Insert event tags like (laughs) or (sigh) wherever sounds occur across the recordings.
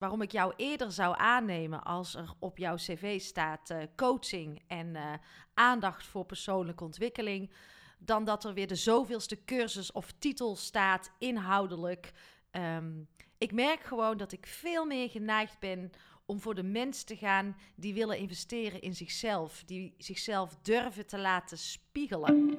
waarom ik jou eerder zou aannemen als er op jouw cv staat uh, coaching en uh, aandacht voor persoonlijke ontwikkeling, dan dat er weer de zoveelste cursus of titel staat inhoudelijk. Um, ik merk gewoon dat ik veel meer geneigd ben om voor de mensen te gaan die willen investeren in zichzelf, die zichzelf durven te laten spiegelen.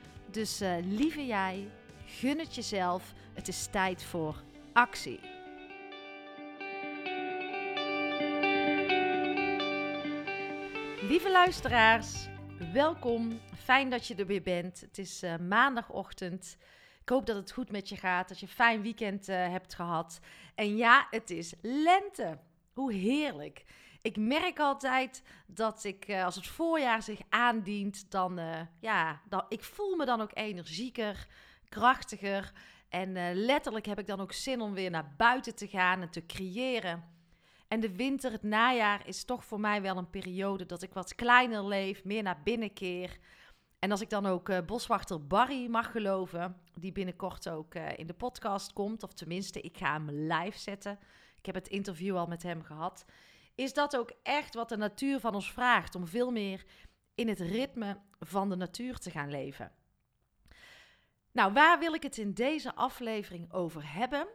dus uh, lieve jij, gun het jezelf. Het is tijd voor actie. Lieve luisteraars, welkom. Fijn dat je er weer bent. Het is uh, maandagochtend. Ik hoop dat het goed met je gaat, dat je een fijn weekend uh, hebt gehad. En ja, het is lente. Hoe heerlijk. Ik merk altijd dat ik, uh, als het voorjaar zich aandient, dan, uh, ja, dan, ik voel me dan ook energieker, krachtiger. En uh, letterlijk heb ik dan ook zin om weer naar buiten te gaan en te creëren. En de winter, het najaar, is toch voor mij wel een periode dat ik wat kleiner leef, meer naar binnen keer. En als ik dan ook boswachter Barry mag geloven, die binnenkort ook in de podcast komt, of tenminste, ik ga hem live zetten. Ik heb het interview al met hem gehad is dat ook echt wat de natuur van ons vraagt om veel meer in het ritme van de natuur te gaan leven. Nou, waar wil ik het in deze aflevering over hebben?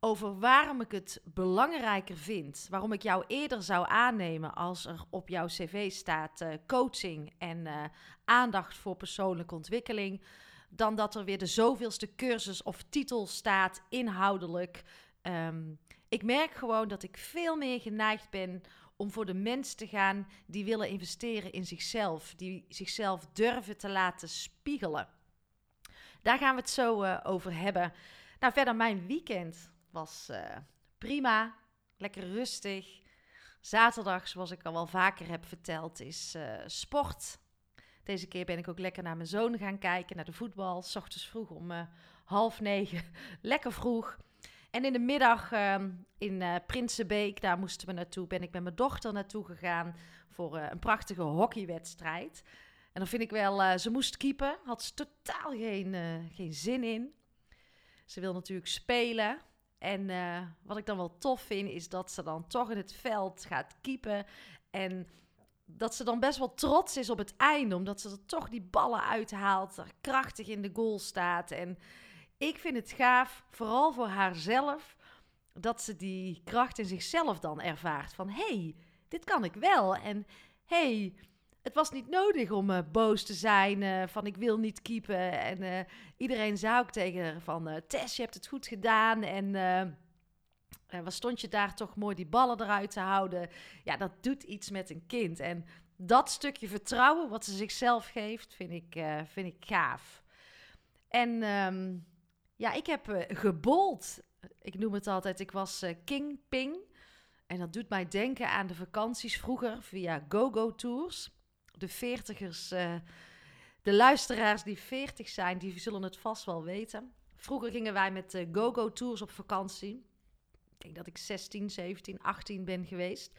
Over waarom ik het belangrijker vind, waarom ik jou eerder zou aannemen als er op jouw cv staat uh, coaching en uh, aandacht voor persoonlijke ontwikkeling, dan dat er weer de zoveelste cursus of titel staat inhoudelijk. Um, ik merk gewoon dat ik veel meer geneigd ben om voor de mensen te gaan die willen investeren in zichzelf, die zichzelf durven te laten spiegelen. Daar gaan we het zo uh, over hebben. Nou, verder, mijn weekend was uh, prima, lekker rustig. Zaterdag, zoals ik al wel vaker heb verteld, is uh, sport. Deze keer ben ik ook lekker naar mijn zoon gaan kijken, naar de voetbal. S ochtends vroeg om half negen, (laughs) lekker vroeg. En in de middag uh, in uh, Prinsenbeek, daar moesten we naartoe, ben ik met mijn dochter naartoe gegaan voor uh, een prachtige hockeywedstrijd. En dan vind ik wel, eh, ze moest keepen, had ze totaal geen, geen zin in. Ze wil natuurlijk spelen. En wat ik dan wel tof vind, is dat ze dan toch in het veld gaat keepen. En dat ze dan best wel trots is op het einde, omdat ze er toch die ballen uithaalt, er krachtig in de goal staat. En ik vind het gaaf, vooral voor haarzelf, dat ze die kracht in zichzelf dan ervaart. Van hey, dit kan ik wel. En hey, het was niet nodig om uh, boos te zijn uh, van ik wil niet keepen. En uh, iedereen zei ook tegen haar van Tess, je hebt het goed gedaan. En wat stond je daar toch mooi die ballen eruit te houden. Ja, dat doet iets met een kind. En dat stukje vertrouwen wat ze zichzelf geeft, vind ik, vind ik gaaf. En um, ja, ik heb uh, gebold. Ik noem het altijd, ik was uh, King Ping. En dat doet mij denken aan de vakanties vroeger via GoGo Tours. De veertigers, uh, de luisteraars die veertig zijn, die zullen het vast wel weten. Vroeger gingen wij met GoGo Tours op vakantie. ik denk dat ik 16, 17, 18 ben geweest.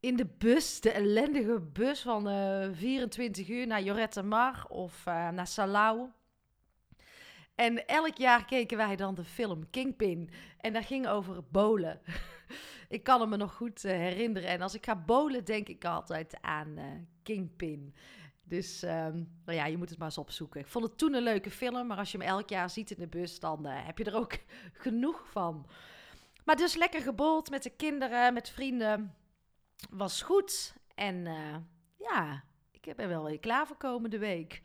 In de bus, de ellendige bus van uh, eh, 24 uur naar Jorette Mar of naar Salau. En elk jaar keken wij dan de film Kingpin. En dat ging over bolen. (laughs) ik kan het me nog goed uh, herinneren. En als ik ga bolen, denk ik altijd aan Kingpin. Dus um, nou ja, je moet het maar eens opzoeken. Ik vond het toen een leuke film, maar als je hem elk jaar ziet in de bus, dan uh, heb je er ook (laughs) genoeg van. Maar dus lekker gebold met de kinderen, met vrienden. Was goed. En ja, ik ben wel weer klaar voor komende week.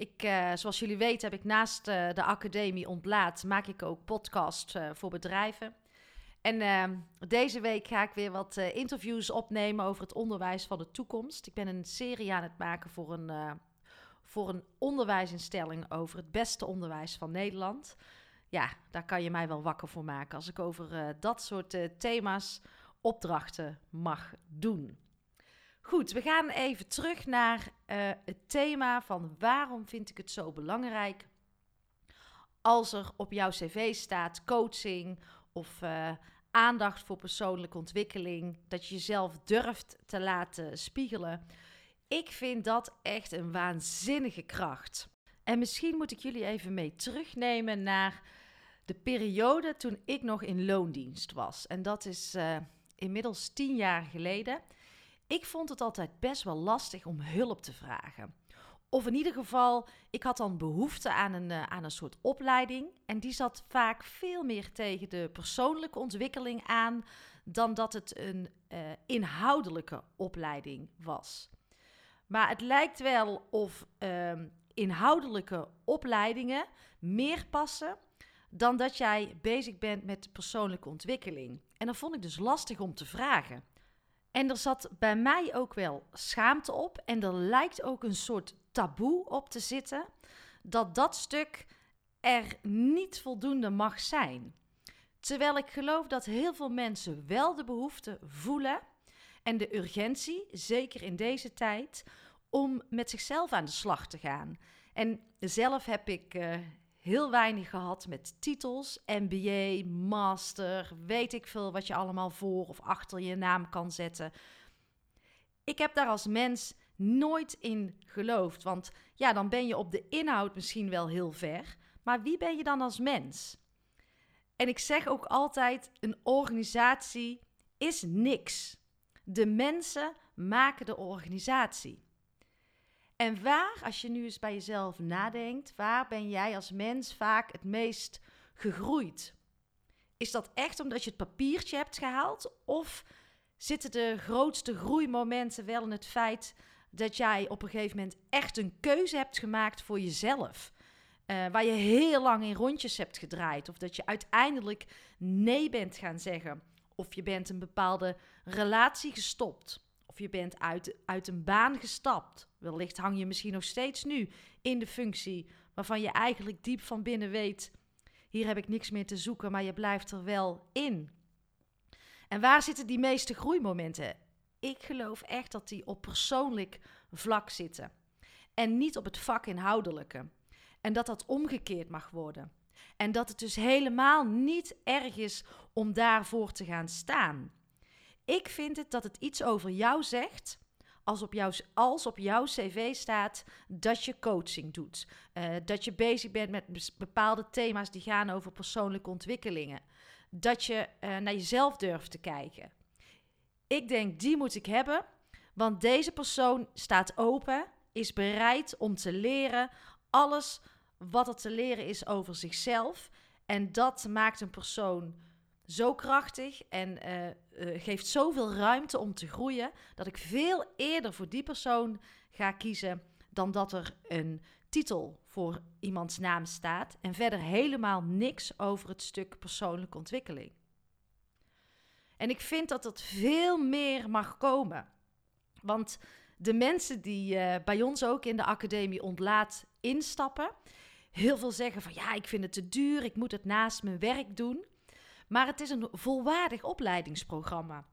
Ik, uh, zoals jullie weten, heb ik naast de academie ontlaat, maak ik ook podcast voor bedrijven. En uh, deze week ga ik weer wat interviews opnemen over het onderwijs van de toekomst. Ik ben een serie aan het maken voor een, voor een onderwijsinstelling over het beste onderwijs van Nederland. Ja, daar kan je mij wel wakker voor maken als ik over dat soort thema's opdrachten mag doen. Goed, we gaan even terug naar het thema van waarom vind ik het zo belangrijk als er op jouw cv staat coaching of uh, aandacht voor persoonlijke ontwikkeling, dat je jezelf durft te laten spiegelen. Ik vind dat echt een waanzinnige kracht. En misschien moet ik jullie even mee terugnemen naar de periode toen ik nog in loondienst was. En dat is uh, inmiddels tien jaar geleden. Ik vond het altijd best wel lastig om hulp te vragen. Of in ieder geval, ik had dan behoefte aan een, uh, aan een soort opleiding. En die zat vaak veel meer tegen de persoonlijke ontwikkeling aan dan dat het een uh, inhoudelijke opleiding was. Maar het lijkt wel of uh, inhoudelijke opleidingen meer passen dan dat jij bezig bent met persoonlijke ontwikkeling. En dat vond ik dus lastig om te vragen. En er zat bij mij ook wel schaamte op. En er lijkt ook een soort taboe op te zitten. Dat dat stuk er niet voldoende mag zijn. Terwijl ik geloof dat heel veel mensen wel de behoefte voelen en de urgentie, zeker in deze tijd, om met zichzelf aan de slag te gaan. En zelf heb ik uh, heel weinig gehad met titels, MBA, master, weet ik veel wat je allemaal voor of achter je naam kan zetten. Ik heb daar als mens nooit in geloofd, want ja, dan ben je op de inhoud misschien wel heel ver, maar wie ben je dan als mens? En ik zeg ook altijd: een organisatie is niks. De mensen maken de organisatie. En waar, als je nu eens bij jezelf nadenkt, waar ben jij als mens vaak het meest gegroeid? Is dat echt omdat je het papiertje hebt gehaald? Of zitten de grootste groeimomenten wel in het feit dat jij op een gegeven moment echt een keuze hebt gemaakt voor jezelf? Uh, waar je heel lang in rondjes hebt gedraaid. Of dat je uiteindelijk nee bent gaan zeggen. Of je bent een bepaalde relatie gestopt. Of je bent uit, uit een baan gestapt. Wellicht hang je misschien nog steeds nu in de functie waarvan je eigenlijk diep van binnen weet: hier heb ik niks meer te zoeken, maar je blijft er wel in. En waar zitten die meeste groeimomenten? Ik geloof echt dat die op persoonlijk vlak zitten en niet op het vakinhoudelijke. En dat dat omgekeerd mag worden. En dat het dus helemaal niet erg is om daarvoor te gaan staan. Ik vind het dat het iets over jou zegt als op, jouw, als op jouw cv staat dat je coaching doet. Uh, dat je bezig bent met bepaalde thema's die gaan over persoonlijke ontwikkelingen. Dat je uh, naar jezelf durft te kijken. Ik denk, die moet ik hebben, want deze persoon staat open, is bereid om te leren alles wat er te leren is over zichzelf. En dat maakt een persoon zo krachtig en uh, geeft zoveel ruimte om te groeien, dat ik veel eerder voor die persoon ga kiezen dan dat er een titel voor iemands naam staat en verder helemaal niks over het stuk persoonlijke ontwikkeling. En ik vind dat het veel meer mag komen. Want de mensen die uh, bij ons ook in de academie ontlaat instappen, heel veel zeggen van ja, ik vind het te duur, ik moet het naast mijn werk doen. Maar het is een volwaardig opleidingsprogramma.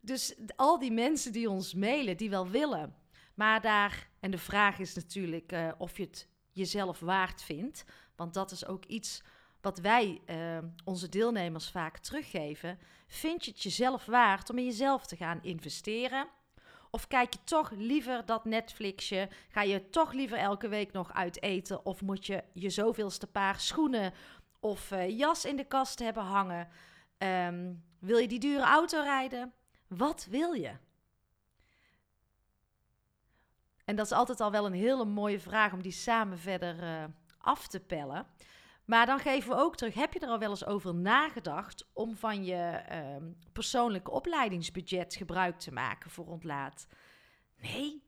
Dus al die mensen die ons mailen, die wel willen. Maar daar, en de vraag is natuurlijk uh, of je het jezelf waard vindt. Want dat is ook iets wat wij uh, onze deelnemers vaak teruggeven, vind je het jezelf waard om in jezelf te gaan investeren? Of kijk je toch liever dat Netflixje? Ga je toch liever elke week nog uit eten? Of moet je je zoveelste paar schoenen of uh, jas in de kast hebben hangen? Um, wil je die dure auto rijden? Wat wil je? En dat is altijd al wel een hele mooie vraag om die samen verder uh, af te pellen. Maar dan geven we ook terug, heb je er al wel eens over nagedacht om van je uh, persoonlijke opleidingsbudget gebruik te maken voor ontlaat? Nee,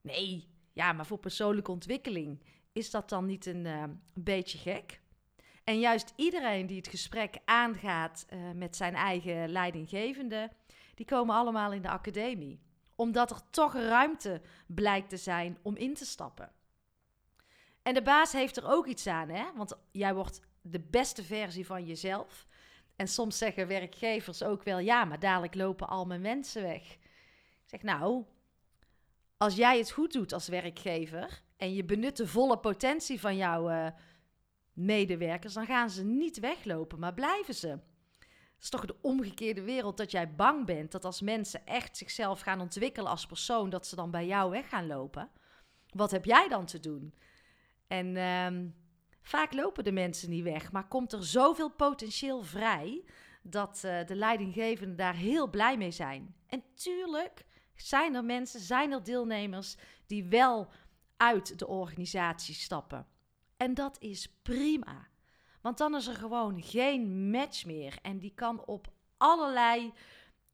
nee, ja, maar voor persoonlijke ontwikkeling is dat dan niet een, uh, een beetje gek? En juist iedereen die het gesprek aangaat uh, met zijn eigen leidinggevende, die komen allemaal in de academie. Omdat er toch ruimte blijkt te zijn om in te stappen. En de baas heeft er ook iets aan, hè? Want jij wordt de beste versie van jezelf. En soms zeggen werkgevers ook wel: ja, maar dadelijk lopen al mijn mensen weg. Ik zeg nou, als jij het goed doet als werkgever en je benut de volle potentie van jouw uh, medewerkers, dan gaan ze niet weglopen, maar blijven ze. Het is toch de omgekeerde wereld dat jij bang bent dat als mensen echt zichzelf gaan ontwikkelen als persoon, dat ze dan bij jou weg gaan lopen. Wat heb jij dan te doen? En um, vaak lopen de mensen niet weg, maar komt er zoveel potentieel vrij dat uh, de leidinggevenden daar heel blij mee zijn. En tuurlijk zijn er mensen, zijn er deelnemers die wel uit de organisatie stappen. En dat is prima. Want dan is er gewoon geen match meer. En die kan op allerlei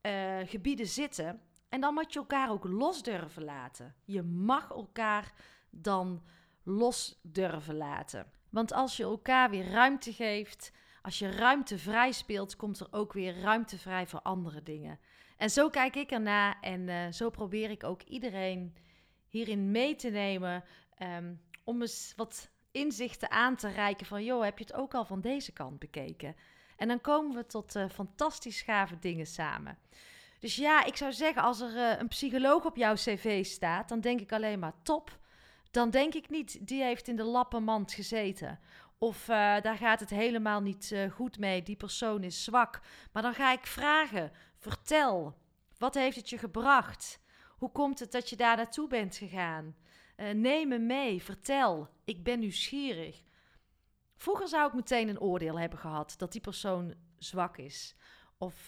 uh, gebieden zitten. En dan moet je elkaar ook los durven laten. Je mag elkaar dan los durven laten. Want als je elkaar weer ruimte geeft, als je ruimte vrij speelt, komt er ook weer ruimte vrij voor andere dingen. En zo kijk ik erna en uh, zo probeer ik ook iedereen hierin mee te nemen. Um, om eens wat inzichten aan te reiken van, joh, heb je het ook al van deze kant bekeken? En dan komen we tot uh, fantastisch gave dingen samen. Dus ja, ik zou zeggen, als er uh, een psycholoog op jouw cv staat, dan denk ik alleen maar top dan denk ik niet, die heeft in de lappenmand gezeten. Of uh, daar gaat het helemaal niet goed mee, die persoon is zwak. Maar dan ga ik vragen, vertel, wat heeft het je gebracht? Hoe komt het dat je daar naartoe bent gegaan? Uh, neem me mee, vertel, ik ben nieuwsgierig. Vroeger zou ik meteen een oordeel hebben gehad dat die persoon zwak is. Of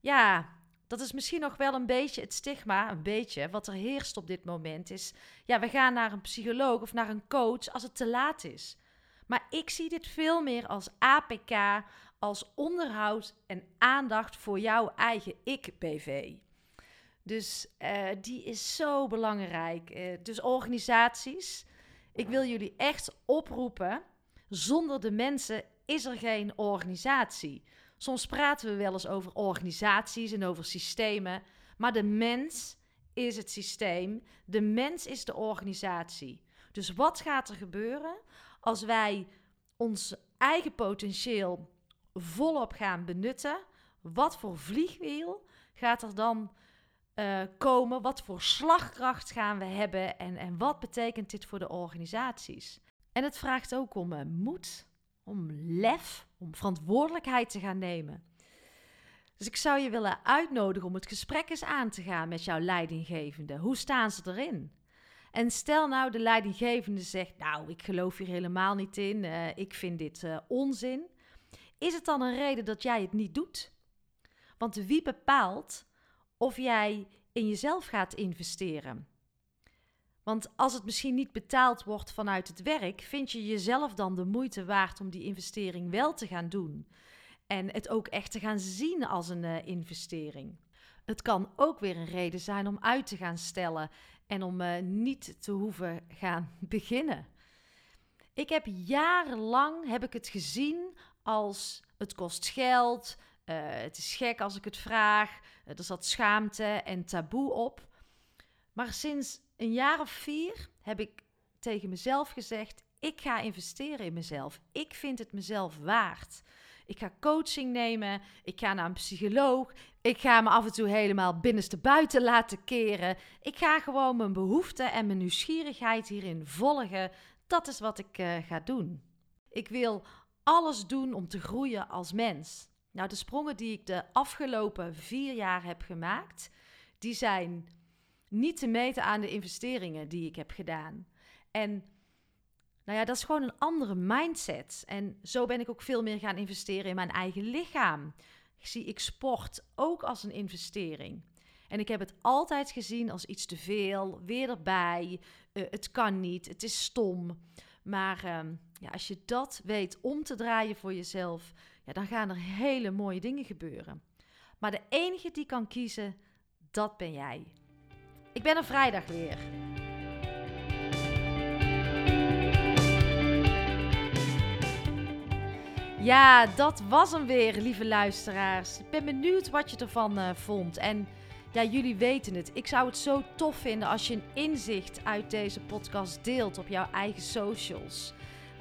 ja, dat is misschien nog wel een beetje het stigma, een beetje, wat er heerst op dit moment. Is ja, we gaan naar een psycholoog of naar een coach als het te laat is. Maar ik zie dit veel meer als APK, als onderhoud en aandacht voor jouw eigen ik-BV. Dus uh, die is zo belangrijk. Uh, dus organisaties, ik wil jullie echt oproepen. Zonder de mensen is er geen organisatie. Soms praten we wel eens over organisaties en over systemen, maar de mens is het systeem, de mens is de organisatie. Dus wat gaat er gebeuren als wij ons eigen potentieel volop gaan benutten? Wat voor vliegwiel gaat er dan uh, komen? Wat voor slagkracht gaan we hebben? En, en wat betekent dit voor de organisaties? En het vraagt ook om uh, moed om lef, om verantwoordelijkheid te gaan nemen. Dus ik zou je willen uitnodigen om het gesprek eens aan te gaan met jouw leidinggevende. Hoe staan ze erin? En stel nou de leidinggevende zegt, nou, ik geloof hier helemaal niet in, uh, ik vind dit onzin. Is het dan een reden dat jij het niet doet? Want wie bepaalt of jij in jezelf gaat investeren? Want als het misschien niet betaald wordt vanuit het werk, vind je jezelf dan de moeite waard om die investering wel te gaan doen. En het ook echt te gaan zien als een uh, investering. Het kan ook weer een reden zijn om uit te gaan stellen en om uh, niet te hoeven gaan (laughs) beginnen. Ik heb jarenlang heb ik het gezien als het kost geld, uh, het is gek als ik het vraag, er zat schaamte en taboe op. Maar sinds een jaar of vier heb ik tegen mezelf gezegd: ik ga investeren in mezelf. Ik vind het mezelf waard. Ik ga coaching nemen. Ik ga naar een psycholoog. Ik ga me af en toe helemaal binnenste buiten laten keren. Ik ga gewoon mijn behoeften en mijn nieuwsgierigheid hierin volgen. Dat is wat ik uh, ga doen. Ik wil alles doen om te groeien als mens. Nou, de sprongen die ik de afgelopen vier jaar heb gemaakt, die zijn niet te meten aan de investeringen die ik heb gedaan. En nou ja, dat is gewoon een andere mindset. En zo ben ik ook veel meer gaan investeren in mijn eigen lichaam. Ik zie ik sport ook als een investering. En ik heb het altijd gezien als iets te veel, weer erbij. Uh, het kan niet, het is stom. Maar uh, ja, als je dat weet om te draaien voor jezelf, ja, dan gaan er hele mooie dingen gebeuren. Maar de enige die kan kiezen, dat ben jij. Ik ben er vrijdag weer. Ja, dat was hem weer, lieve luisteraars. Ik ben benieuwd wat je ervan uh, vond. En ja, jullie weten het. Ik zou het zo tof vinden als je een inzicht uit deze podcast deelt op jouw eigen socials.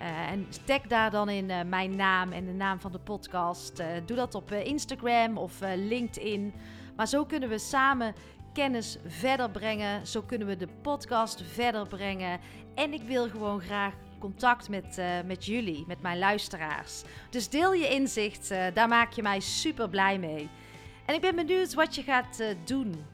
Uh, en tag daar dan in uh, mijn naam en de naam van de podcast. Uh, doe dat op Instagram of LinkedIn. Maar zo kunnen we samen kennis verder brengen. Zo kunnen we de podcast verder brengen. En ik wil gewoon graag contact met, met jullie, met mijn luisteraars. Dus deel je inzicht, daar maak je mij super blij mee. En ik ben benieuwd wat je gaat doen.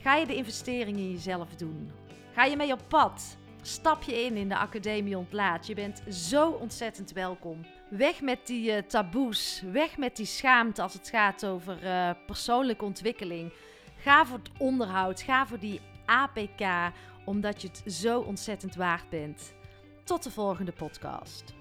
Ga je de investering in jezelf doen? Ga je mee op pad? Stap je in in de Academie Ontlaat. Je bent zo ontzettend welkom. Weg met die uh, taboes. Weg met die schaamte als het gaat over uh, persoonlijke ontwikkeling. Ga voor het onderhoud. Ga voor die APK. Omdat je het zo ontzettend waard bent. Tot de volgende podcast.